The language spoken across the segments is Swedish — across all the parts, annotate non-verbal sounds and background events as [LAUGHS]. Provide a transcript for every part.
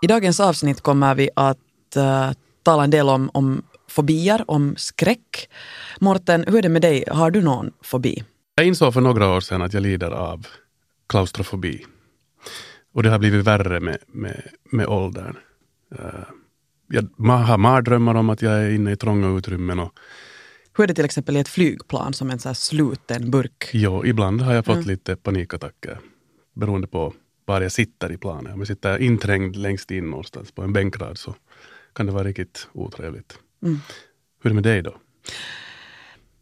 I dagens avsnitt kommer vi att uh, tala en del om, om fobier, om skräck. Morten, hur är det med dig? Har du någon fobi? Jag insåg för några år sedan att jag lider av klaustrofobi. Och det har blivit värre med, med, med åldern. Uh, jag har mardrömmar om att jag är inne i trånga utrymmen. Och, hur är det till exempel i ett flygplan som en så sluten burk? Jo, ibland har jag fått mm. lite panikattacker beroende på var jag sitter i planet. Om jag sitter inträngd längst in någonstans på en bänkrad så kan det vara riktigt otrevligt. Mm. Hur är det med dig då?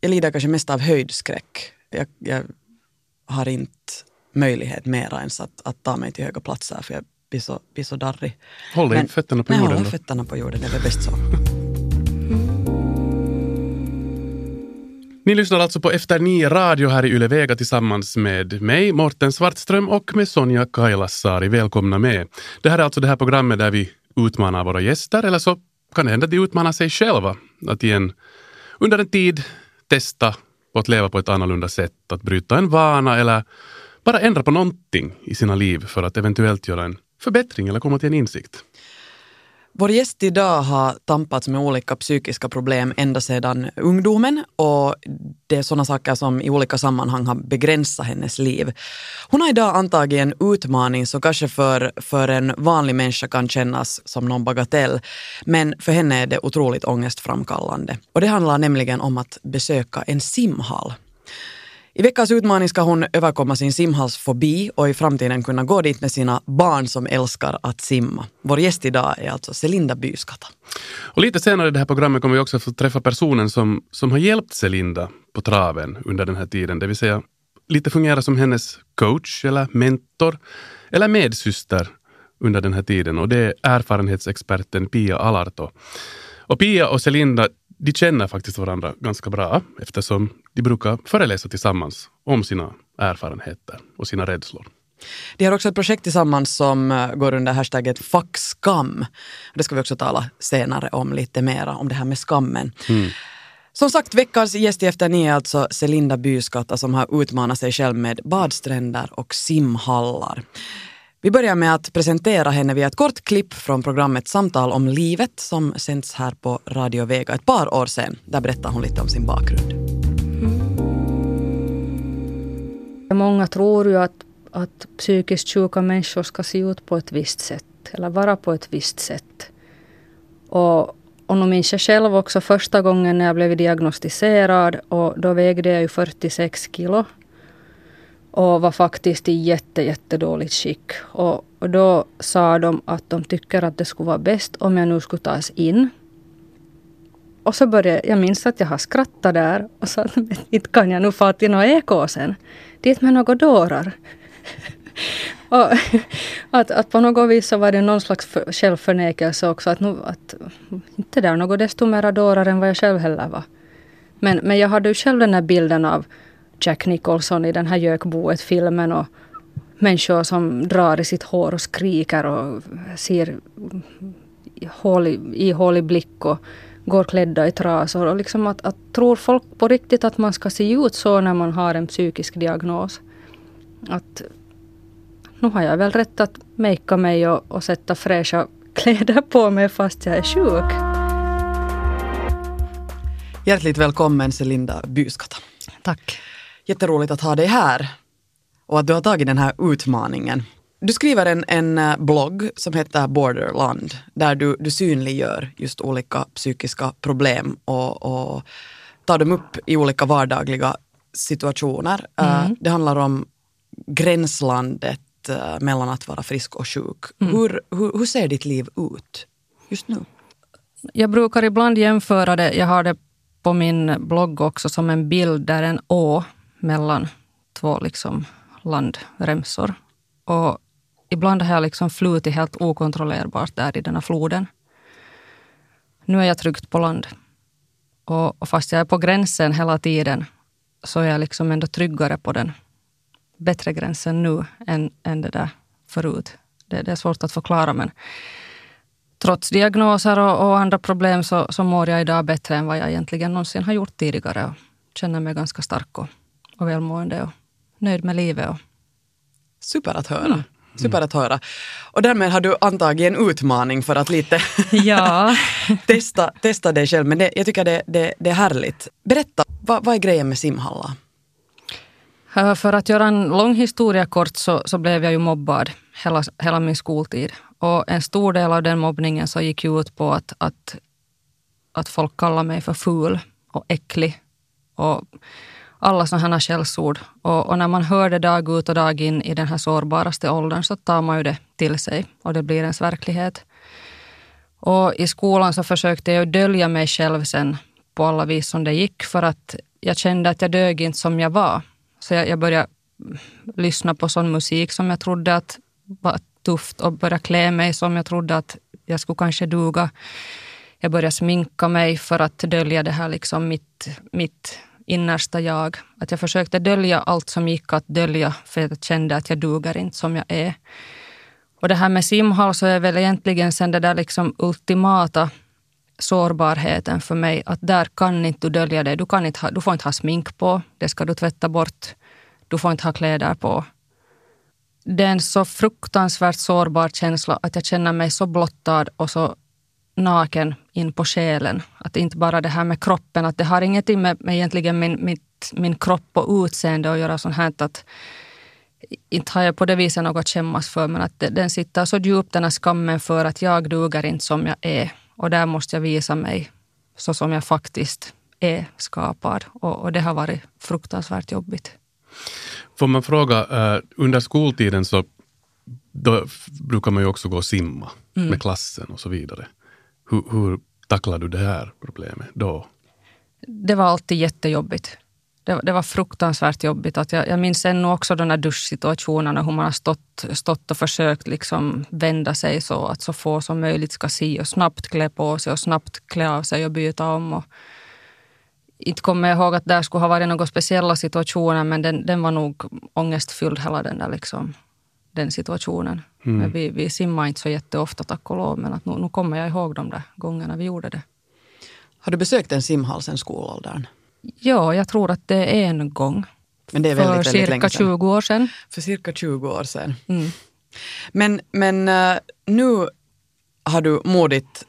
Jag lider kanske mest av höjdskräck. Jag, jag har inte möjlighet mera ens att, att ta mig till höga platser för jag blir så, blir så darrig. Håll dig fötterna på jorden. Jag håller fötterna på jorden, det är väl bäst så. [LAUGHS] Ni lyssnar alltså på Efter nio radio här i Yle Vega tillsammans med mig, Morten Svartström och med Sonja Kailasari. Välkomna med. Det här är alltså det här programmet där vi utmanar våra gäster, eller så kan det hända att de utmanar sig själva. Att igen, under en tid testa på att leva på ett annorlunda sätt, att bryta en vana eller bara ändra på någonting i sina liv för att eventuellt göra en förbättring eller komma till en insikt. Vår gäst idag har tampats med olika psykiska problem ända sedan ungdomen och det är sådana saker som i olika sammanhang har begränsat hennes liv. Hon har idag antagit en utmaning som kanske för, för en vanlig människa kan kännas som någon bagatell, men för henne är det otroligt ångestframkallande. Och det handlar nämligen om att besöka en simhall. I veckans utmaning ska hon överkomma sin simhallsfobi och i framtiden kunna gå dit med sina barn som älskar att simma. Vår gäst idag är alltså Selinda Byskatta. Och lite senare i det här programmet kommer vi också få träffa personen som, som har hjälpt Selinda på traven under den här tiden, det vill säga lite fungera som hennes coach eller mentor eller medsyster under den här tiden och det är erfarenhetsexperten Pia Alarto. Och Pia och Selinda de känner faktiskt varandra ganska bra eftersom de brukar föreläsa tillsammans om sina erfarenheter och sina rädslor. De har också ett projekt tillsammans som eh, går under hashtagget Fuck skam. Det ska vi också tala senare om lite mera, om det här med skammen. Mm. Som sagt, veckans gäst i Efter nio är alltså Celinda Byskatta som har utmanat sig själv med badstränder och simhallar. Vi börjar med att presentera henne via ett kort klipp från programmet Samtal om livet som sänds här på Radio Vega ett par år sedan. Där berättar hon lite om sin bakgrund. Många tror ju att, att psykiskt sjuka människor ska se ut på ett visst sätt eller vara på ett visst sätt. Och, och nu minns jag själv också första gången när jag blev diagnostiserad och då vägde jag ju 46 kilo och var faktiskt i jätte, jättedåligt skick. Och, och då sa de att de tycker att det skulle vara bäst om jag nu skulle tas in. Och så började jag minns att jag har skrattat där och sa [LAUGHS] att inte kan jag nu få till något eko sen. Dit med några dårar. [LAUGHS] och [LAUGHS] att, att på något vis så var det någon slags för, självförnekelse också. Att, nu, att inte där något desto mera dårar än vad jag själv heller var. Men, men jag hade ju själv den här bilden av Jack Nicholson i den här Gökboet-filmen och människor som drar i sitt hår och skriker och ser ihålig blick och går klädda i trasor. Och liksom att, att tror folk på riktigt att man ska se ut så när man har en psykisk diagnos? Att nu har jag väl rätt att makea mig och, och sätta fräscha [LAUGHS] kläder på mig fast jag är sjuk. Hjärtligt välkommen Celinda Byskatta. Tack. Jätteroligt att ha dig här och att du har tagit den här utmaningen. Du skriver en, en eh, blogg som heter Borderland där du, du synliggör just olika psykiska problem och, och tar dem upp i olika vardagliga situationer. Eh, mm. Det handlar om gränslandet eh, mellan att vara frisk och sjuk. Mm. Hur, hur, hur ser ditt liv ut just nu? Jag brukar ibland jämföra det, jag har det på min blogg också, som en bild där en å mellan två liksom landremsor. Och ibland har jag liksom flutit helt okontrollerbart där i den här floden. Nu är jag tryggt på land. Och, och fast jag är på gränsen hela tiden så är jag liksom ändå tryggare på den bättre gränsen nu än, än det där förut. Det, det är svårt att förklara men trots diagnoser och, och, andra problem så, så mår jag idag bättre än vad jag egentligen någonsin har gjort tidigare och känner mig ganska stark och, och välmående och nöjd med livet. Och... Super att höra. Mm. Super att höra. Och därmed har du antagit en utmaning för att lite [LAUGHS] Ja. testa, testa dig själv. Men det, jag tycker det, det, det är härligt. Berätta, vad, vad är grejen med simhallar? Eh, För att göra en lång historia kort så, så blev jag ju mobbad hela, hela min skoltid. Och en stor del av den mobbningen så gick ju ut på att, att, att folk kallade mig för ful och äcklig. Och alla sådana här skällsord. Och, och när man hör det dag ut och dag in i den här sårbaraste åldern så tar man ju det till sig och det blir ens verklighet. Och i skolan så försökte jag dölja mig själv sen på alla vis som det gick för att jag kände att jag dög inte som jag var. Så jag, jag började lyssna på sån musik som jag trodde att var tufft och började klä mig som jag trodde att jag skulle kanske duga. Jag började sminka mig för att dölja det här liksom mitt, mitt innersta jag. Att jag försökte dölja allt som gick att dölja för jag kände att jag duger inte som jag är. Och det här med simhall så är väl egentligen sen det där liksom ultimata sårbarheten för mig. Att där kan inte du dölja dig. Du, kan inte ha, du får inte ha smink på. Det ska du tvätta bort. Du får inte ha kläder på. Det är en så fruktansvärt sårbar känsla att jag känner mig så blottad och så naken in på själen. Att inte bara det här med kroppen, att det har ingenting med, med egentligen min, mitt, min kropp och utseende att göra sånt här att inte har jag på det viset något att skämmas för, men att den sitter så djupt den här skammen för att jag duger inte som jag är. Och där måste jag visa mig så som jag faktiskt är skapad. Och, och det har varit fruktansvärt jobbigt. Får man fråga, eh, under skoltiden så då brukar man ju också gå och simma med klassen och så vidare. Hur, hur tacklade du det här problemet då? Det var alltid jättejobbigt. Det, det var fruktansvärt jobbigt. Att jag, jag minns ännu också de där duschsituationerna, hur man har stått, stått och försökt liksom vända sig så att så få som möjligt ska se och snabbt klä på sig och snabbt klä av sig och byta om. Och inte kommer jag ihåg att där skulle ha varit några speciella situationer men den, den var nog ångestfylld hela den där liksom, den situationen. Men vi, vi simmar inte så jätteofta tack och lov men att nu, nu kommer jag ihåg de där gångerna vi gjorde det. Har du besökt en simhall sen skolåldern? Ja, jag tror att det är en gång. Men det är för väldigt, väldigt länge cirka sedan. 20 år sedan. För cirka 20 år sedan. Mm. Men, men eh, nu har du modigt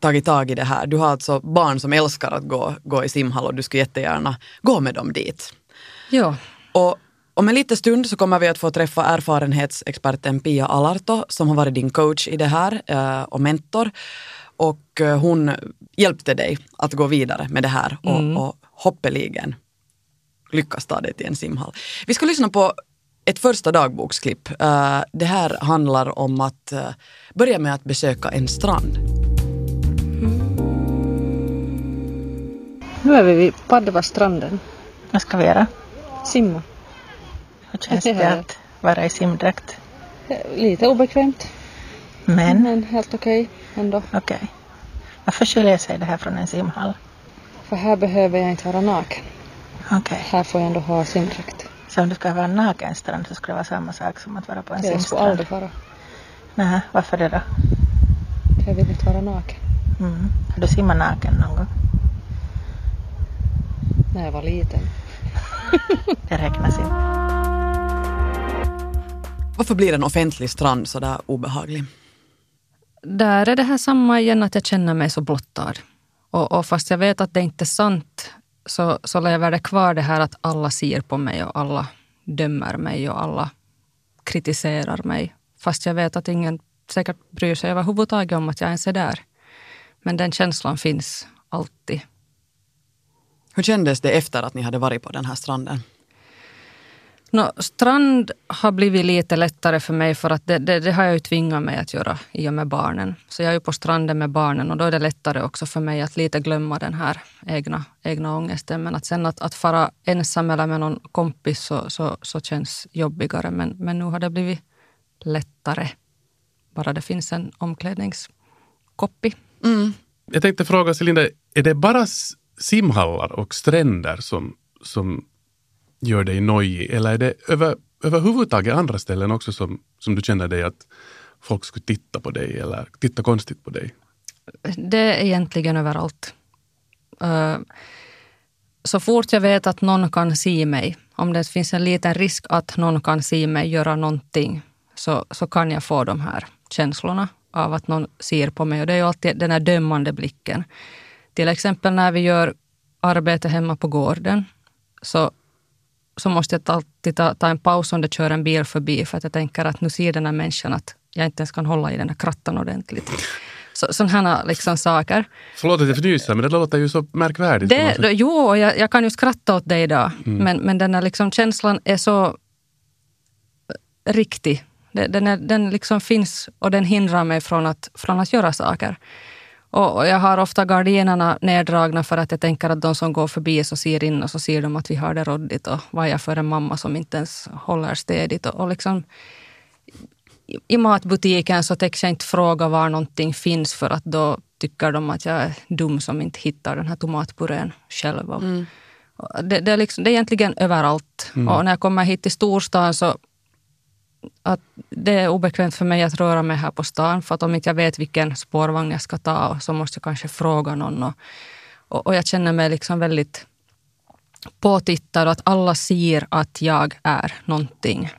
tagit tag i det här. Du har alltså barn som älskar att gå, gå i simhall och du skulle jättegärna gå med dem dit. Ja, Och om en liten stund så kommer vi att få träffa erfarenhetsexperten Pia Alarto som har varit din coach i det här eh, och mentor. Och eh, hon hjälpte dig att gå vidare med det här och, och hoppeligen lyckas ta dig till en simhall. Vi ska lyssna på ett första dagboksklipp. Eh, det här handlar om att börja med att besöka en strand. nu är vi vid Padvastranden. Vad ska vi göra? Simma. Hur känns Det att vara i simdräkt? Lite obekvämt, Men, men helt okej ändå. okej. Varför skiljer sig det här från en simhall? För här behöver jag inte vara naken. Okej. Här får jag ändå ha simdräkt. Så om du ska vara en nakenstrand så skulle det vara samma sak som att vara på en Jag skulle simstrand? aldrig vara. Nej, varför det då? Jag vill inte vara naken. Mm. Har du simmat naken någon gång? När jag var liten. [LAUGHS] Det räknas inte. Varför blir en offentlig strand så där obehaglig? Där är det här samma igen, att jag känner mig så blottad. Och, och fast jag vet att det inte är sant så, så lever det kvar det här att alla ser på mig och alla dömer mig och alla kritiserar mig. Fast jag vet att ingen säkert bryr sig överhuvudtaget om att jag ens är där. Men den känslan finns alltid. Hur kändes det efter att ni hade varit på den här stranden? Nå, strand har blivit lite lättare för mig för att det, det, det har jag ju tvingat mig att göra i och med barnen. Så jag är ju på stranden med barnen och då är det lättare också för mig att lite glömma den här egna, egna ångesten. Men att sen att, att fara ensam eller med någon kompis så, så, så känns jobbigare. Men, men nu har det blivit lättare. Bara det finns en omklädningskoppi. Jag tänkte fråga Celinda, är det bara simhallar och stränder som, som gör dig nojig? Eller är det över, överhuvudtaget andra ställen också som, som du känner dig att folk skulle titta på dig eller titta konstigt på dig? Det är egentligen överallt. Eh, så fort jag vet att någon kan se mig, om det finns en liten risk att någon kan se mig göra någonting, så, så kan jag få de här känslorna av att någon ser på mig. Och det är ju alltid den här dömande blicken. Till exempel när vi gör arbete hemma på gården så, så måste jag alltid ta, ta en paus om det kör en bil förbi för att jag tänker att nu ser den här människan att jag inte ens kan hålla i den här krattan ordentligt. Så, sådana liksom saker. Förlåt att jag fnyser, men det låter ju så märkvärdigt. Det, jo, jag, jag kan ju skratta åt det idag. Mm. Men, men den här liksom känslan är så riktig. Den, är, den liksom finns och den hindrar mig från att, från att göra saker. Och jag har ofta gardinerna neddragna för att jag tänker att de som går förbi så ser in och så ser de att vi har det råddigt och vad är jag för en mamma som inte ens håller städigt. Och, och liksom, I matbutiken så tänker jag inte fråga var någonting finns för att då tycker de att jag är dum som inte hittar den här tomatpurén själv. Mm. Det, det, är liksom, det är egentligen överallt. Mm. Och när jag kommer hit till storstan så att det är obekvämt för mig att röra mig här på stan. För att om inte jag vet vilken spårvagn jag ska ta så måste jag kanske fråga någon. Och, och, och jag känner mig liksom väldigt påtittad och att alla ser att jag är någonting.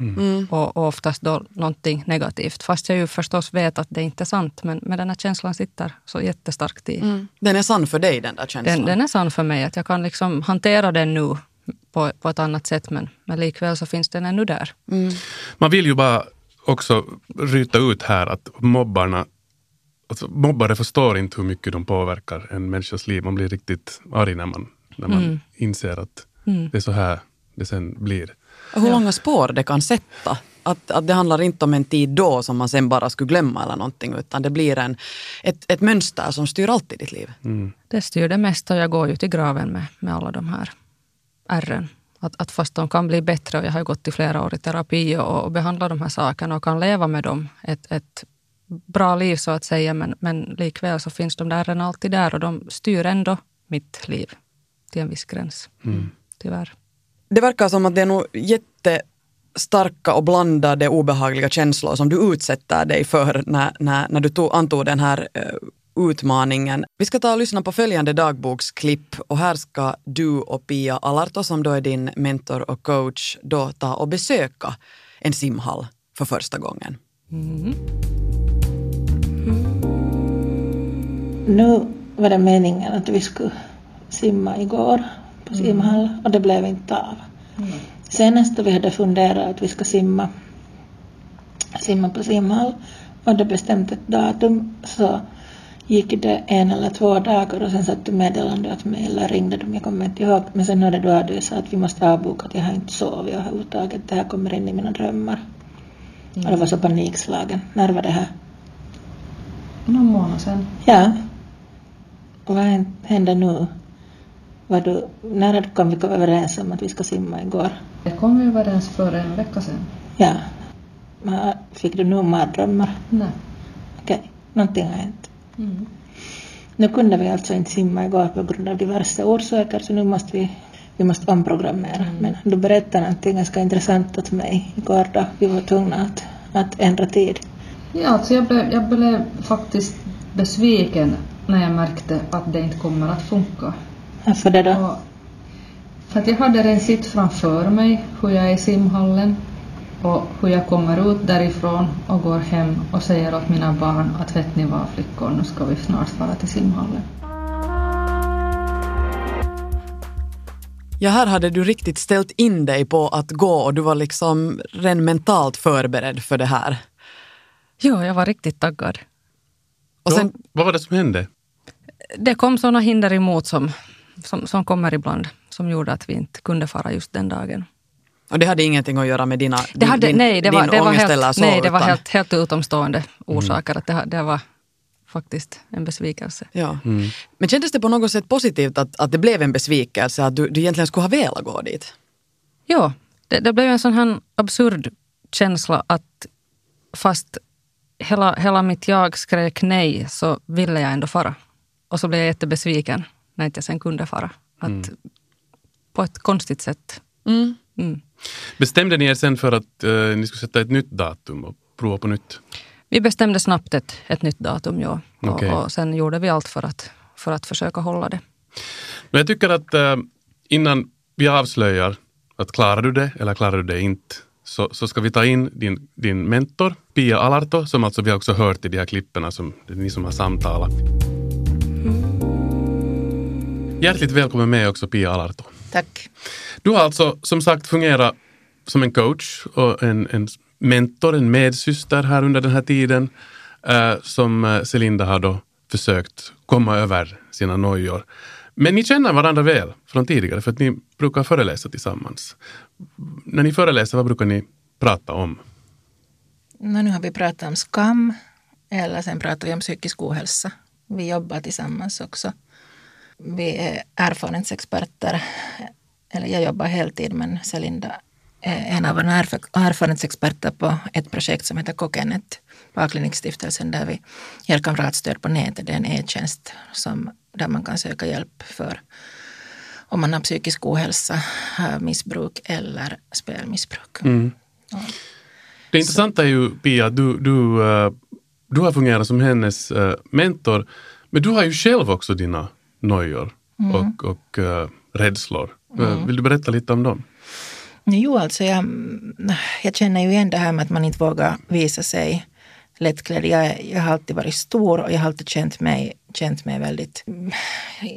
Mm. mm. Och, och oftast då någonting negativt. Fast jag ju förstås vet att det inte är sant. Men, men den här känslan sitter så jättestarkt i. Mm. Den är sann för dig den där känslan? Den, den, är sann för mig. Att jag kan liksom hantera den nu på, på ett annat sätt men, men likväl så finns den ännu där. Mm. Man vill ju bara också ryta ut här att mobbarna Alltså, mobbare förstår inte hur mycket de påverkar en människas liv. Man blir riktigt arg när man, när man mm. inser att mm. det är så här det sen blir. hur långa spår det kan sätta. Att, att det handlar inte om en tid då som man sen bara skulle glömma eller någonting utan det blir en, ett, ett mönster som styr alltid ditt liv. Mm. Det styr det mesta. Jag går ju till graven med, med alla de här ärren. Att, att fast de kan bli bättre och jag har gått i flera år i terapi och, och behandlat de här sakerna och kan leva med dem ett, ett bra liv så att säga. Men, men likväl så finns de där ärren alltid där och de styr ändå mitt liv till en viss gräns. Mm. Tyvärr. Det verkar som att det är nog jättestarka och blandade obehagliga känslor som du utsätter dig för när, när, när du tog, antog den här uh, utmaningen. Vi ska ta och lyssna på följande dagboksklipp och här ska du och Pia Alarto som då är din mentor och coach då ta och besöka en simhall för första gången. Mm. Nu var det meningen att vi skulle simma igår på mm. simhall och det blev inte av. Mm. Senast vi hade funderat att vi ska simma, simma på simhall och det bestämt ett datum så gick det en eller två dagar och sen satt du meddelande åt mig eller ringde de, jag kommer inte ihåg. Men sen hörde du av dig och att vi måste avboka, att jag har inte sovit överhuvudtaget. Det här kommer in i mina drömmar. Mm. Och det var så panikslagen. När var det här? Någon månad sen. Ja. Och vad hände nu? Var du, när kom vi överens om att vi ska simma igår? Det kom vi överens för en vecka sedan. Ja. Fick du nu mardrömmar? Nej. Okej, okay. någonting har hänt. Mm. Nu kunde vi alltså inte simma igår på grund av diverse orsaker så nu måste vi, vi måste omprogrammera. Mm. Men du berättade någonting ganska intressant åt mig igår då vi var tvungna att, att ändra tid. Ja, alltså jag blev, jag blev faktiskt besviken när jag märkte att det inte kommer att funka. Varför det då? Och för att jag hade redan sitt framför mig hur jag är i simhallen och hur jag kommer ut därifrån och går hem och säger åt mina barn att vet ni vad flickor, nu ska vi snart fara till simhallen. Ja, här hade du riktigt ställt in dig på att gå och du var liksom redan mentalt förberedd för det här. Ja, jag var riktigt taggad. Och sen, ja, vad var det som hände? Det kom sådana hinder emot som, som, som kommer ibland, som gjorde att vi inte kunde fara just den dagen. Och det hade ingenting att göra med dina, det hade, din, nej, det var, det var helt, så, Nej, det var helt, helt utomstående orsaker. Mm. Att det, det var faktiskt en besvikelse. Ja. Mm. Men kändes det på något sätt positivt att, att det blev en besvikelse? Att du, du egentligen skulle ha velat gå dit? Ja, det, det blev en sån här absurd känsla att fast hela, hela mitt jag skrek nej så ville jag ändå fara. Och så blev jag jättebesviken när jag inte sen kunde fara. Att mm. På ett konstigt sätt. Mm. Mm. Bestämde ni er sen för att uh, ni skulle sätta ett nytt datum och prova på nytt? Vi bestämde snabbt ett, ett nytt datum, ja. Okay. Och, och, sen gjorde vi allt för att, för att försöka hålla det. Men jag tycker att uh, innan vi avslöjar att klarar du det eller klarar du det inte, så, så ska vi ta in din, din mentor Pia Alarto som alltså vi har också hört i de här klipperna som ni som har samtalat. Hjärtligt välkommen med också Pia Alarto. Tack. Du har alltså som sagt fungerat som en coach och en, en mentor, en medsyster här under den här tiden eh, som eh, Celinda har då försökt komma över sina nojor. Men ni känner varandra väl från tidigare för att ni brukar föreläsa tillsammans. När ni föreläser, vad brukar ni prata om? No, nu har vi pratat om skam, eller sen pratar vi om psykisk ohälsa. Vi jobbar tillsammans också. Vi är erfarenhetsexperter, eller jag jobbar heltid men Celinda är en av våra erfarenhetsexperter på ett projekt som heter Kokenet på A-klinikstiftelsen där vi ger kamratstöd på nätet. Det är en e-tjänst som, där man kan söka hjälp för om man har psykisk ohälsa, missbruk eller spelmissbruk. Mm. Ja. Det intressanta är ju Pia, du, du, eh, du har fungerat som hennes eh, mentor, men du har ju själv också dina nojor och, och uh, rädslor. Uh, Vill du berätta lite om dem? Jo, alltså jag, jag känner ju igen det här med att man inte vågar visa sig lättklädd. Jag, jag har alltid varit stor och jag har alltid känt mig, känt mig väldigt...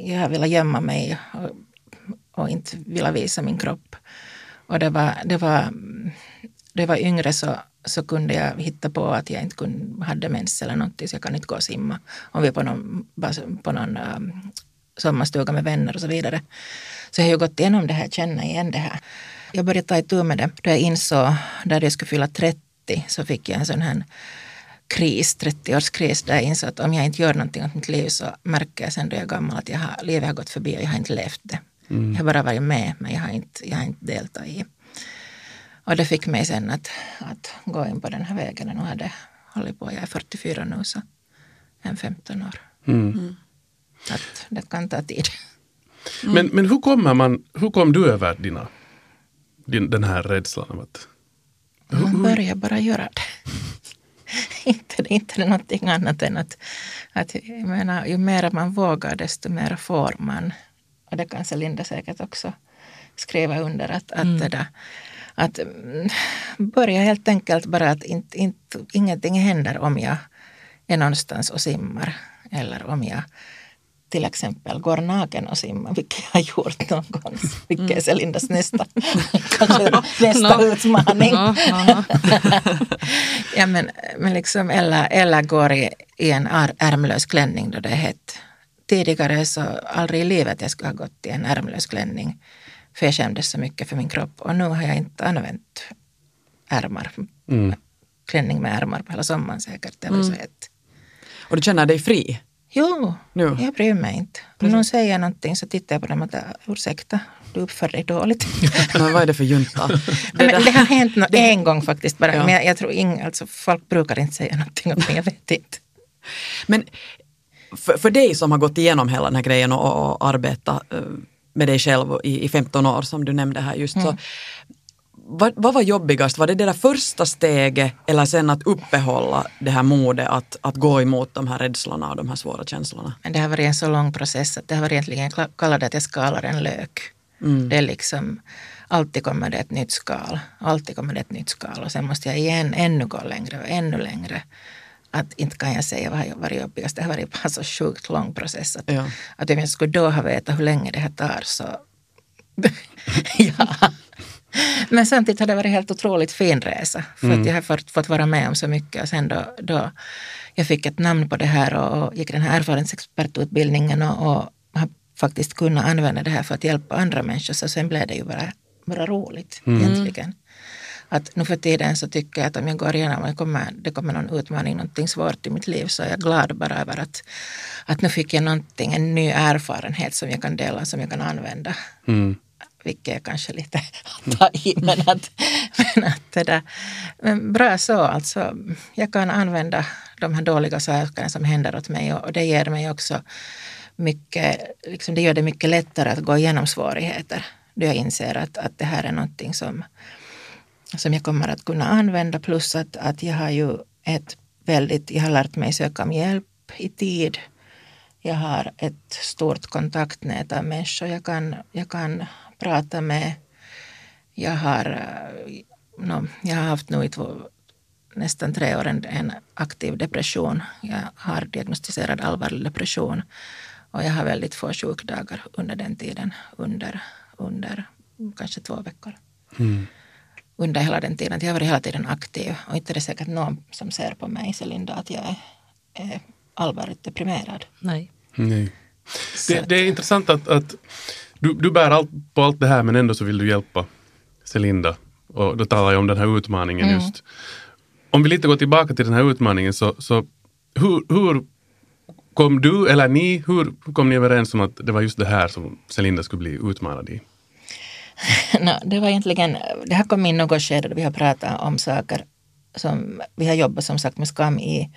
Jag har velat gömma mig och, och inte velat visa min kropp. Och det var, det var, det var yngre så, så kunde jag hitta på att jag inte kunde, hade mens eller någonting så jag kan inte gå och simma. Om vi är på någon, på någon um, sommarstuga med vänner och så vidare. Så jag har ju gått igenom det här, känna igen det här. Jag började ta itu med det då jag insåg, där jag skulle fylla 30, så fick jag en sån här kris, 30-årskris, där jag insåg att om jag inte gör någonting åt mitt liv så märker jag sen då jag är gammal att jag har, livet har gått förbi och jag har inte levt det. Mm. Jag har bara varit med, men jag har inte, jag har inte deltagit i. Och det fick mig sen att, att gå in på den här vägen. Och nu hade hållit på, jag är 44 nu, så en 15 år. Mm. Mm. Att det kan ta tid. Men, men hur, kommer man, hur kom du över dina, din, den här rädslan av att... Man börjar bara göra det. [LAUGHS] inte, inte någonting annat än att, att jag menar, ju mer man vågar desto mer får man. Och det kan Linda säkert också skriva under att, att, mm. det där, att börja helt enkelt bara att inte, inte, ingenting händer om jag är någonstans och simmar eller om jag till exempel går naken och simmar, vilket jag har gjort någon gång. Vilket är Celindas nästa, [LAUGHS] nästa no. utmaning. No, no, [LAUGHS] ja, men, men liksom, eller, eller går i, i en ärmlös klänning då det är hett. Tidigare så aldrig i livet jag skulle ha gått i en ärmlös klänning. För jag kändes så mycket för min kropp. Och nu har jag inte använt ärmar. Mm. Klänning med ärmar på hela sommaren säkert. Det var mm. så hett. Och du känner dig fri? Jo, nu. jag bryr mig inte. Om någon säger någonting så tittar jag på dem och säger ursäkta, du uppför dig dåligt. [LAUGHS] men vad är det för junta? Det, men, det har hänt no det... en gång faktiskt bara. Ja. Men jag, jag tror ing, alltså, folk brukar inte säga någonting om det, jag vet inte. Men för, för dig som har gått igenom hela den här grejen och, och arbetat eh, med dig själv i, i 15 år som du nämnde här just mm. så vad, vad, var jobbigast? Var det det där första steget eller sen att uppehålla det här modet att, att gå emot de här rädslorna och de här svåra känslorna? Men det har varit en så lång process att det har varit egentligen, det att jag skalar en lök. Mm. Det är liksom, alltid kommer det ett nytt skal, alltid kommer det ett nytt skal och sen måste jag igen ännu gå längre och ännu längre. Att inte kan jag säga vad har varit jobbigast, det har varit bara så sjukt lång process. Att, ja. att om jag skulle då ha vetat hur länge det här tar så [LAUGHS] ja. Men samtidigt har det varit helt otroligt fin resa. För mm. att jag har fått, fått vara med om så mycket. Och sen då, då jag fick ett namn på det här och, och gick den här erfarenhetsexpertutbildningen och, och har faktiskt kunnat använda det här för att hjälpa andra människor. Så sen blev det ju bara, bara roligt mm. egentligen. Att nu för tiden så tycker jag att om jag går igenom och kommer, det kommer någon utmaning, någonting svårt i mitt liv så är jag glad bara över att, att nu fick jag någonting, en ny erfarenhet som jag kan dela, som jag kan använda. Mm vilket jag kanske lite [LAUGHS] tar i, men att, men att det där, men bra så alltså. Jag kan använda de här dåliga sakerna som händer åt mig och, det ger mig också mycket, liksom det gör det mycket lättare att gå igenom svårigheter. Då jag inser att, att det här är någonting som, som jag kommer att kunna använda plus att, att jag har ju ett väldigt, jag har lärt mig söka om hjälp i tid. Jag har ett stort kontaktnät av människor jag kan, jag kan prata med. Jag har, no, jag har haft nu i två, nästan tre år en, en aktiv depression. Jag har diagnostiserad allvarlig depression och jag har väldigt få sjukdagar under den tiden, under, under kanske två veckor. Mm. Under hela den tiden. Jag har varit hela tiden aktiv och inte är det säkert någon som ser på mig, Celinda, att jag är, är allvarligt deprimerad. Nej. Nej. Det, det är intressant att, att du, du bär allt, på allt det här men ändå så vill du hjälpa Celinda. Och då talar jag om den här utmaningen Mm. just. Om vi lite går tillbaka till den här utmaningen så, så hur, hur kom du eller ni, hur kom ni överens om att det var just det här som Celinda skulle bli utmanad i? [LAUGHS] No, det var egentligen, det här kom in något skede då vi har pratat om saker som vi har jobbat som sagt med skam i,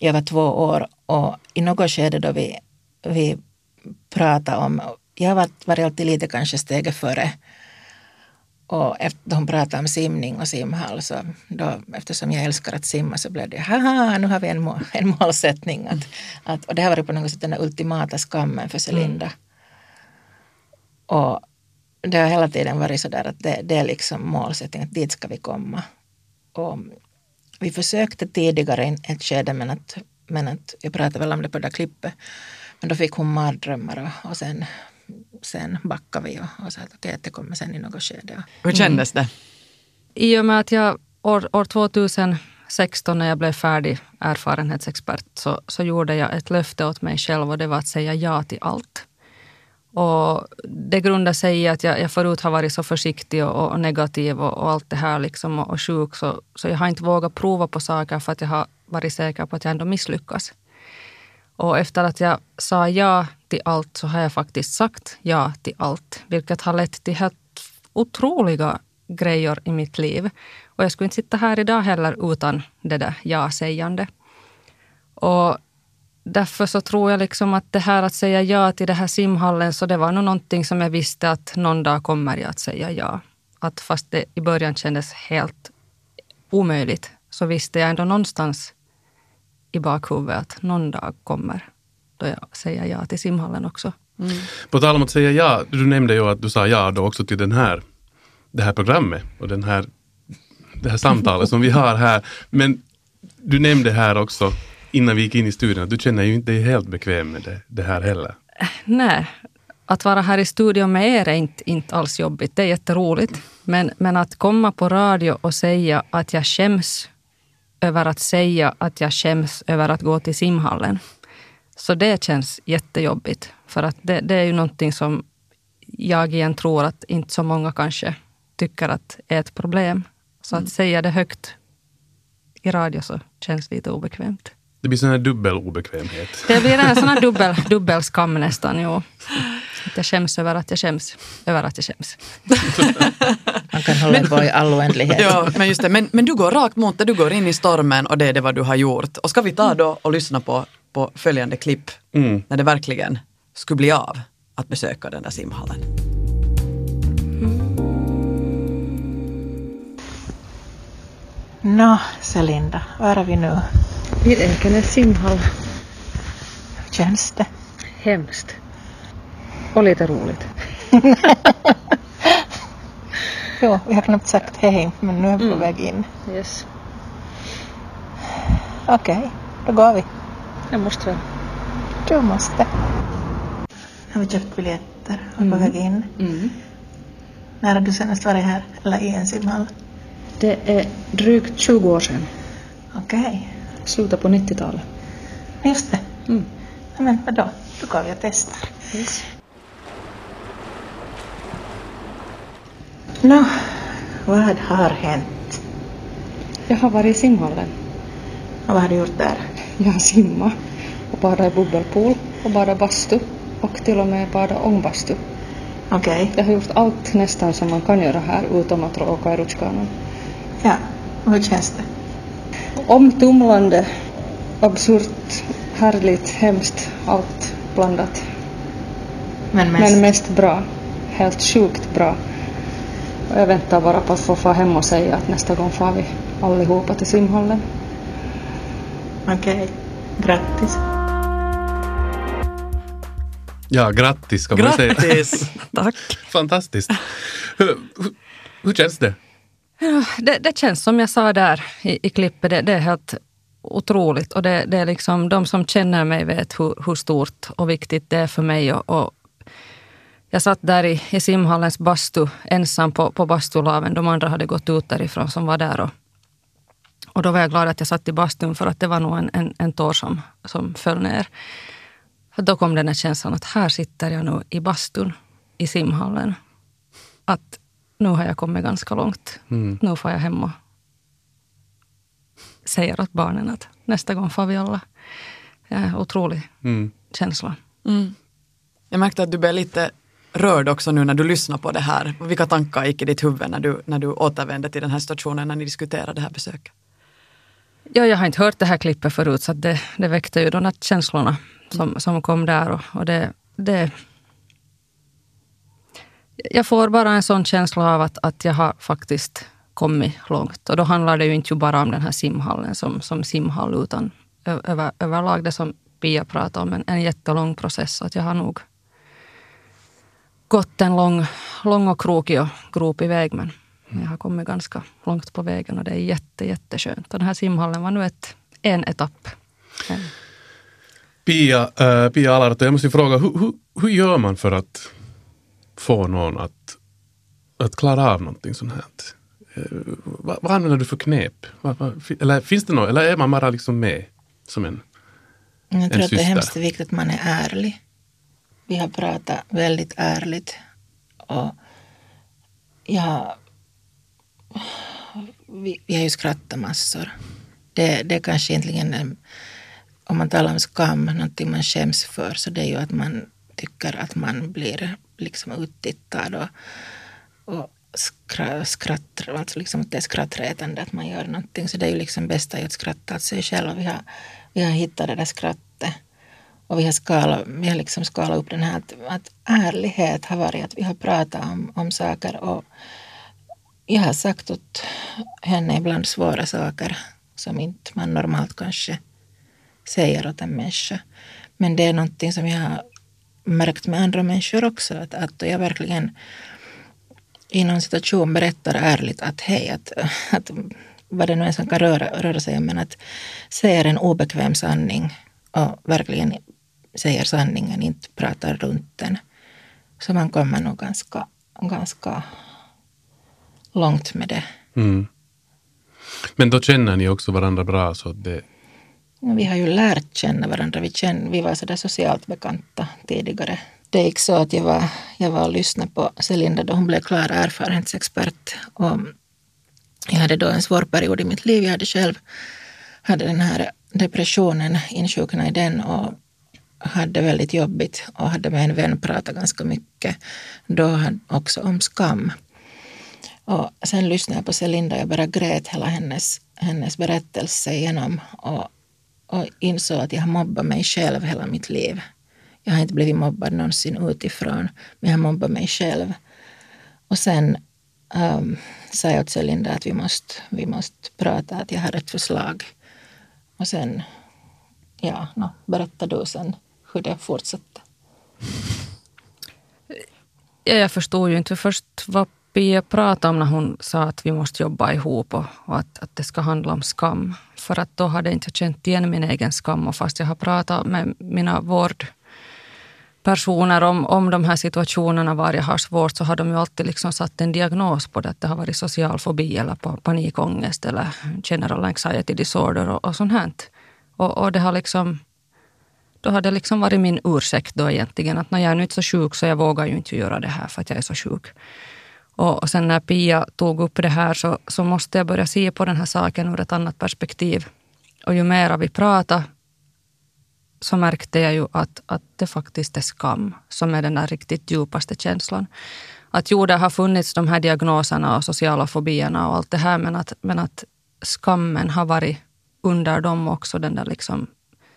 i över två år och i något skede då vi, vi pratade om, jag har varit, varit alltid lite kanske steget före och efter hon pratade om simning och simhall så då, eftersom jag älskar att simma så blev det haha, nu har vi en, må, en målsättning. Att, att, och det har varit på något sätt den ultimata skammen för Celinda. Och det har hela tiden varit så där att det, det är liksom målsättningen, att dit ska vi komma. Och vi försökte tidigare i ett skede men att, men att jag pratade väl om det på det där klippet. Men då fick hon mardrömmar och, och sen, sen backade vi och, och sa att okej, att det kommer sen i något skede. Hur kändes det? I och med att jag år, år 2016 när jag blev färdig erfarenhetsexpert så, så gjorde jag ett löfte åt mig själv och det var att säga ja till allt. Och det grundar sig i att jag, jag förut har varit så försiktig och, och negativ och, och allt det här liksom och, och sjuk så, så jag har inte vågat prova på saker för att jag har varit säker på att jag ändå misslyckas. Och efter att jag sa ja till allt så har jag faktiskt sagt ja till allt, vilket har lett till helt otroliga grejer i mitt liv. Och jag skulle inte sitta här idag heller utan det där ja-sägande. Och därför så tror jag liksom att det här att säga ja till det här simhallen, så det var nog någonting som jag visste att någon dag kommer jag att säga ja. Att fast det i början kändes helt omöjligt, så visste jag ändå någonstans i bakhuvudet att någon dag kommer då jag säger ja till simhallen också. På tal om att säga ja, du nämnde ju att du sa ja då också till den här, det här programmet och den här, det här samtalet som vi har här. Men du nämnde här också innan vi gick in i studion att du känner ju inte dig helt bekväm med det, det här heller. Nej, att vara här i studion med er är inte, inte alls jobbigt. Det är jätteroligt. Men, men att komma på radio och säga att jag skäms över att säga att jag skäms över att gå till simhallen. Så det känns jättejobbigt. För att det, det är ju någonting som jag igen tror att inte så många kanske tycker att är ett problem. Så att säga det högt i radio så känns lite obekvämt. Det blir sån här dubbel obekvämhet. Det blir en sån här dubbel, dubbel skam nästan. Jo. Att jag skäms över att jag skäms över att jag skäms. Man kan hålla på i all oändlighet. Ja, men just det. Men, men du går rakt mot det, du går in i stormen och det är det vad du har gjort. Och ska vi ta då och lyssna på, på följande klipp Mm. när det verkligen skulle bli av att besöka den där simhallen. Nå, Celinda, var är vi nu? Vid Ekenäs simhall. Hur känns det? Hemskt. Och lite roligt. [LAUGHS] Jo, vi har knappt sagt hej, men nu är vi på väg in. Yes. Okej, då går vi. Jag måste väl. Du måste. Har vi köpt biljetter och på väg in? När har du senast varit här, eller i en simhall? Det är drygt 20 år sedan. Okej, Slutet på 90-talet. just det. Mm. Ja, Men vadå, då går vi och testar. Yes. Nå, vad har hänt? Jag har varit i simhallen. Och vad har du gjort där? Jag har simmat och badat i bubbelpool och badat bastu och till och med badat ångbastu. Okej, Jag har gjort allt nästan som man kan göra här utom att åka i rutschkanan. Ja. Och hur känns det? Omtumlande, absurt, härligt, hemskt, allt blandat. Men mest? Men mest bra. Helt sjukt bra. Och jag väntar bara på att få få hem och säga att nästa gång får vi allihopa till simhallen. Okej, grattis. Ja, grattis kan man säga. Grattis! [LAUGHS] Tack. Fantastiskt. Hur, hur, hur känns det? Ja, det, det, känns som jag sa där i, i klippet, det, det, är helt otroligt. Och det, det, är liksom, de som känner mig vet hur, hur stort och viktigt det är för mig. Och, och jag satt där i, i simhallens bastu ensam på, på bastulaven. De andra hade gått ut därifrån som var där. Och, och då var jag glad att jag satt i bastun för att det var nog en, en, en tår som, som föll ner. Då kom den här känslan att här sitter jag nu i bastun i simhallen. Att nu har jag kommit ganska långt. Mm. Nu får jag hem och säger åt barnen att nästa gång får vi alla. Ja, otrolig mm. känsla. Mm. Jag märkte att du blev lite rörd också nu när du lyssnar på det här. Vilka tankar gick i ditt huvud när du, när du återvände till den här situationen när ni diskuterade det här besöket? Ja, jag har inte hört det här klippet förut så det, det väckte ju de här känslorna som, som kom där. Och, och det, det, jag får bara en sån känsla av att, att jag har faktiskt kommit långt. Och då handlar det ju inte bara om den här simhallen som, som simhall, utan över, överlag det som Pia pratade om, en, en jättelång process. Att jag har nog gått en lång, lång och krokig och gropig väg, men jag har kommit ganska långt på vägen och det är jätte, jätteskönt. Och den här simhallen var nu ett, en etapp. Pia, äh, Pia Alarto, jag måste fråga, hur, hur, hur gör man för att få någon att, att klara av någonting sånt här? Eh, vad, vad använder du för knep? Vad, vad, eller finns det något, eller är man bara liksom med som en Jag tror en att det är hemskt viktigt att man är ärlig. Vi har pratat väldigt ärligt. Och jag, vi, vi har ju skrattat massor. Det, det är kanske egentligen, om man talar om skam, någonting man skäms för, så det är ju att man tycker att man blir liksom uttittad och, och skratt, alltså liksom att det är skrattretande att man gör någonting. Så det är ju liksom bästa att skratta åt sig själv. Vi har, vi har hittat det där skrattet. Och vi har skalat, vi har liksom skalat upp den här att, att ärlighet har varit att vi har pratat om, om saker och jag har sagt åt henne ibland svåra saker som inte man normalt kanske säger åt en människa. Men det är någonting som jag har märkt med andra människor också. Att, att jag verkligen i någon situation berättar ärligt att hej, att, [LAUGHS] att vad det nu är som kan röra, röra sig om, men att säger en obekväm sanning och verkligen säger sanningen, inte pratar runt den. Så man kommer nog ganska, ganska långt med det. Mm. Men då känner ni också varandra bra? Så det... Vi har ju lärt känna varandra. Vi, känner, vi var sådär socialt bekanta tidigare det gick så att jag var, jag var och lyssnade på Celinda då hon blev klar erfarenhetsexpert. Och jag hade då en svår period i mitt liv. Jag hade själv hade den här depressionen, insjuknade i den och hade väldigt jobbigt och hade med en vän pratat ganska mycket då också om skam. Och sen lyssnade jag på Celinda och jag bara grät hela hennes, hennes berättelse igenom och, och insåg att jag har mobbat mig själv hela mitt liv. Jag har inte blivit mobbad någonsin utifrån, men jag har mobbat mig själv. Och sen um, sa jag till Linda att vi måste, vi måste prata, att jag har ett förslag. Och sen, ja, no, berätta du sen hur det fortsatte. Ja, jag förstår ju inte först var Pia pratade om när hon sa att vi måste jobba ihop och, och att, att det ska handla om skam. För att då hade jag inte känt igen min egen skam och fast jag har pratat med mina vårdpersoner om, om de här situationerna var jag har svårt så har de ju alltid liksom satt en diagnos på det. Att det har varit social fobi eller panikångest eller general anxiety disorder och, och sånt här. Och, och det har liksom, då har det liksom varit min ursäkt då egentligen att när jag är nu inte så sjuk så jag vågar ju inte göra det här för att jag är så sjuk. Och, och sen när Pia tog upp det här så, så måste jag börja se på den här saken ur ett annat perspektiv. Och ju mer vi pratar så märkte jag ju att, att det faktiskt är skam som är den där riktigt djupaste känslan. Att jo, det har funnits de här diagnoserna och sociala fobierna och allt det här, men att, men att skammen har varit under dem också den där liksom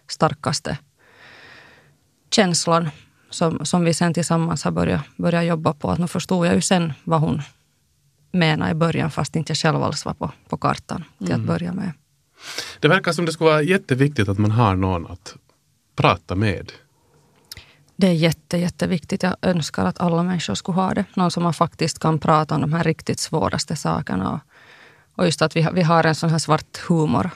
starkaste känslan som, som vi sen tillsammans har börjat, börjat jobba på. Att nu förstod jag ju sen vad hon menade i början, fast inte jag själv alls var på, på kartan till mm. att börja med. Det verkar som det skulle vara jätteviktigt att man har någon att prata med? Det är jätte, jätteviktigt. Jag önskar att alla människor skulle ha det. Någon som man faktiskt kan prata om de här riktigt svåraste sakerna. Och, Och just att vi, vi har en sån här svart humor.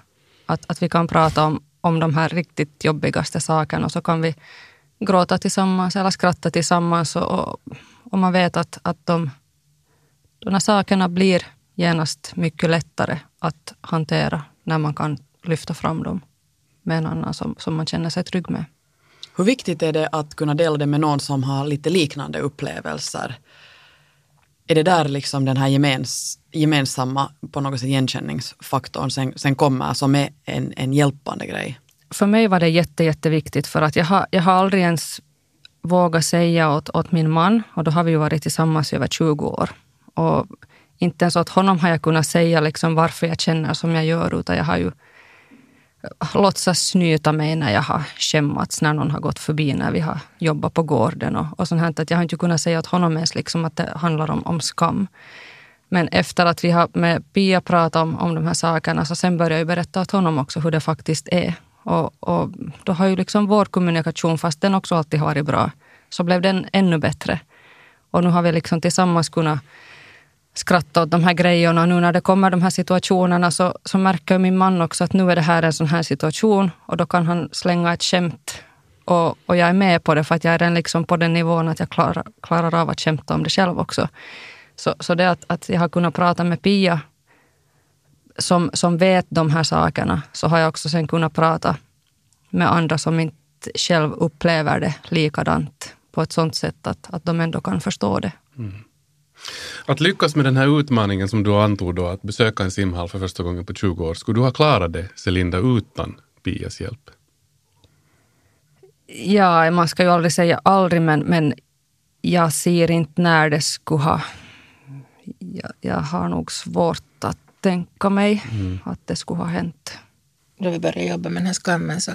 Att, att vi kan prata om, om de här riktigt jobbigaste sakerna och så kan vi gråta tillsammans eller skratta tillsammans. Och, och, och man vet att, att de, de här sakerna blir genast mycket lättare att hantera när man kan lyfta fram dem med en annan som, som man känner sig trygg med. Hur viktigt är det att kunna dela det med någon som har lite liknande upplevelser? Är det där liksom den här gemens, gemensamma på något sätt igenkänningsfaktorn sen, sen kommer som är en, en hjälpande grej? För mig var det jätte, jätteviktigt för att jag har, jag har aldrig ens vågat säga åt, åt min man, och då har vi ju varit tillsammans i över 20 år. Och inte ens åt honom har jag kunnat säga liksom varför jag känner som jag gör, utan jag har ju låtsas snyta mig när jag har skämmats, när någon har gått förbi när vi har jobbat på gården och, och sånt här. Att jag har inte kunnat säga åt honom ens liksom att det handlar om, om skam. Men efter att vi har med Pia pratat om, om de här sakerna så sen började jag berätta åt honom också hur det faktiskt är. Och, och då har ju liksom vår kommunikation, fast den också alltid har varit bra, så blev den ännu bättre. Och nu har vi liksom tillsammans kunnat skratta åt de här grejerna. Nu när det kommer de här situationerna så, så märker min man också att nu är det här en sån här situation och då kan han slänga ett skämt och, och jag är med på det för att jag är den liksom på den nivån att jag klarar, klarar av att skämta om det själv också. Så, så det att, att jag har kunnat prata med Pia som, som vet de här sakerna så har jag också sen kunnat prata med andra som inte själv upplever det likadant på ett sånt sätt att, att de ändå kan förstå det. Mm. Att lyckas med den här utmaningen som du antog då, att besöka en simhall för första gången på 20 år, skulle du ha klarat det, Celinda, utan Pias hjälp? Ja, man ska ju aldrig säga aldrig, men, men jag ser inte när det skulle ha... Jag, jag har nog svårt att tänka mig mm. att det skulle ha hänt. Då vi började jobba med den här skammen så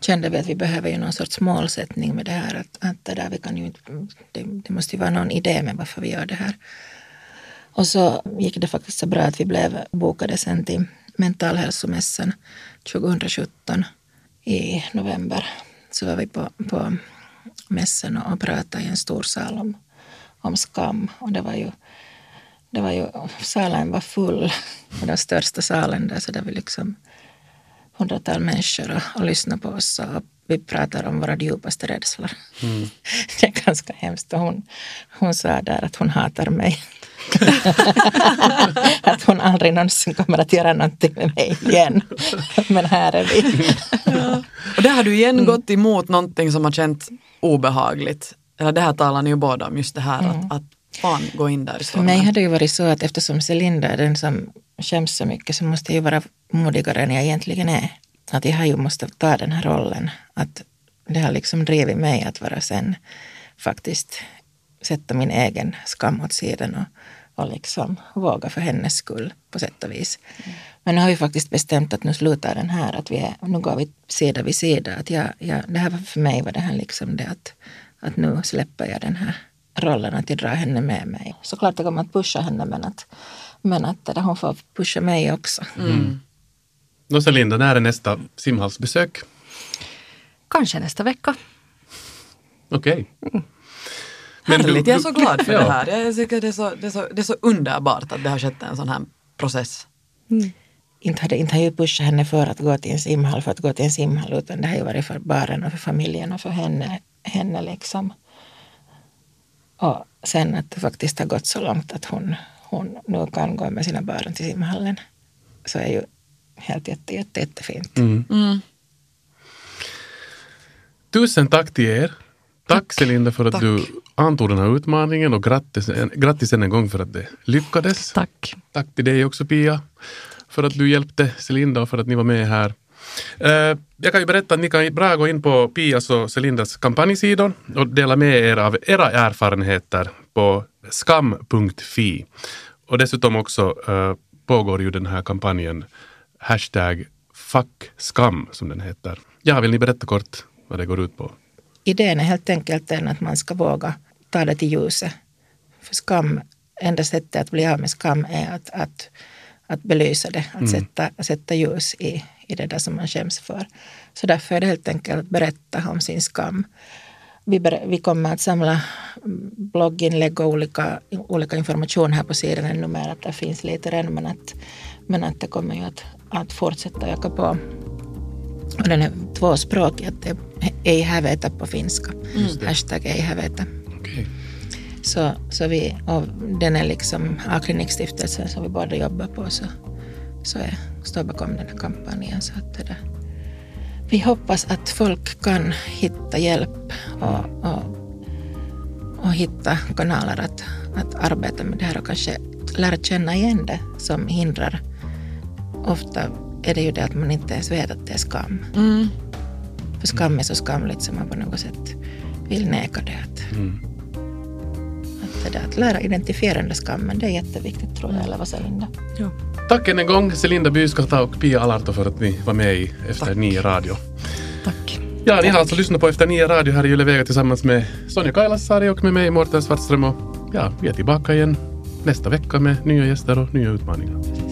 kände vi att vi behöver ju någon sorts målsättning med det här. Att, att det, där vi kan ju det, det måste ju vara någon idé med varför vi gör det här. Och så gick det faktiskt så bra att vi blev bokade sen till mentalhälsomässan 2017 i november. Så var vi på, på mässan och pratade i en stor sal om, om skam. Och det var ju, det var ju, salen var full, den största salen där, så där vi liksom hundratal människor och, och lyssnar på oss och vi pratar om våra djupaste rädslor. Mm. [LAUGHS] Det är ganska hemskt. Och hon, hon sa där att hon hatar mig. [LAUGHS] att hon aldrig någonsin kommer att göra någonting med mig igen. Men här är vi. ja. Och där har du igen mm. gått emot någonting som har känts obehagligt. Eller det här talar ni ju båda om, just det här mm. att, att fan gå in där i stormen. För mig har det ju varit så att eftersom Celinda är den som skäms så mycket så måste jag ju vara modigare än jag egentligen är. Att jag har ju måste ta den här rollen. Att det har liksom drivit mig att vara sen faktiskt sätta min egen skam åt sidan och, och liksom våga för hennes skull på sätt och vis. Mm. Men nu har vi faktiskt bestämt att nu slutar den här, att vi är, nu går vi sida vid sida. Att jag, jag, det här var för mig var det här liksom det att, att nu släpper jag den här rollen att jag drar henne med mig. Såklart jag kommer att pusha henne men att, men att hon får pusha mig också. Mm. mm. Linda, när är nästa simhallsbesök? Kanske nästa vecka. Okej. Okay. Mm. Härligt, du, jag är så glad för ja. det här. Jag tycker det är, så, det, är så, det är så underbart att det har skett en sån här process. Mm. Inte hade inte jag pushat henne för att gå till en simhall för att gå till en simhall utan det har ju varit för barnen och för familjen och för henne, henne liksom. Och sen att det faktiskt har gått så långt att hon, hon nu kan gå med sina barn till simhallen så är ju helt jätte, jätte, jättefint. Mm. Mm. Tusen tack till er. Tack, tack Celinda för att tack. du antog den här utmaningen och grattis, grattis än en gång för att det lyckades. Tack. Tack till dig också Pia för att du hjälpte Celinda och för att ni var med här. Uh, jag kan ju berätta att ni kan bra gå in på Pias och Celindas kampanjsidor och dela med er av era erfarenheter på skam.fi. Och dessutom också uh, pågår ju den här kampanjen hashtag fuckskam som den heter. Ja, vill ni berätta kort vad det går ut på? Idén är helt enkelt den att man ska våga ta det till ljuset. För skam, enda sättet att bli av med skam är att, att, att belysa det, att mm. sätta, sätta ljus i, i det där som man skäms för. Så därför är det helt enkelt att berätta om sin skam. Vi, ber, vi kommer att samla blogginlägg och olika, olika information här på sidan ännu mer. Att det finns lite redan men att men att det kommer ju att, att fortsätta öka på. Och den är tvåspråkig, att det är ei hävetä på finska. Hashtag ei hävetä. Så, så vi, och den är liksom A-klinikstiftelsen som vi båda jobbar på så, så är, står bakom den här kampanjen. Så att det. Vi hoppas att folk kan hitta hjälp och, och, och hitta kanaler att, att arbeta med det här och kanske lära känna igen det som hindrar. Ofta är det ju det att man inte ens vet att det är skam. Mm. För skam är så skamligt som man på något sätt vill neka det. Att, Mm. att, det där, att lära identifiera den där skammen, det är jätteviktigt tror jag, eller vad säger Linda? Tack än en gång Celinda Byskata och Pia Alarto för att ni var med i Efter Tack. nio radio. Tack. Ja, ni har alltså lyssnat på Efter nio radio här i Yle tillsammans med Sonja Kailasari och med mig Mårten Svartström och ja, vi är tillbaka igen nästa vecka med nya gäster och nya utmaningar.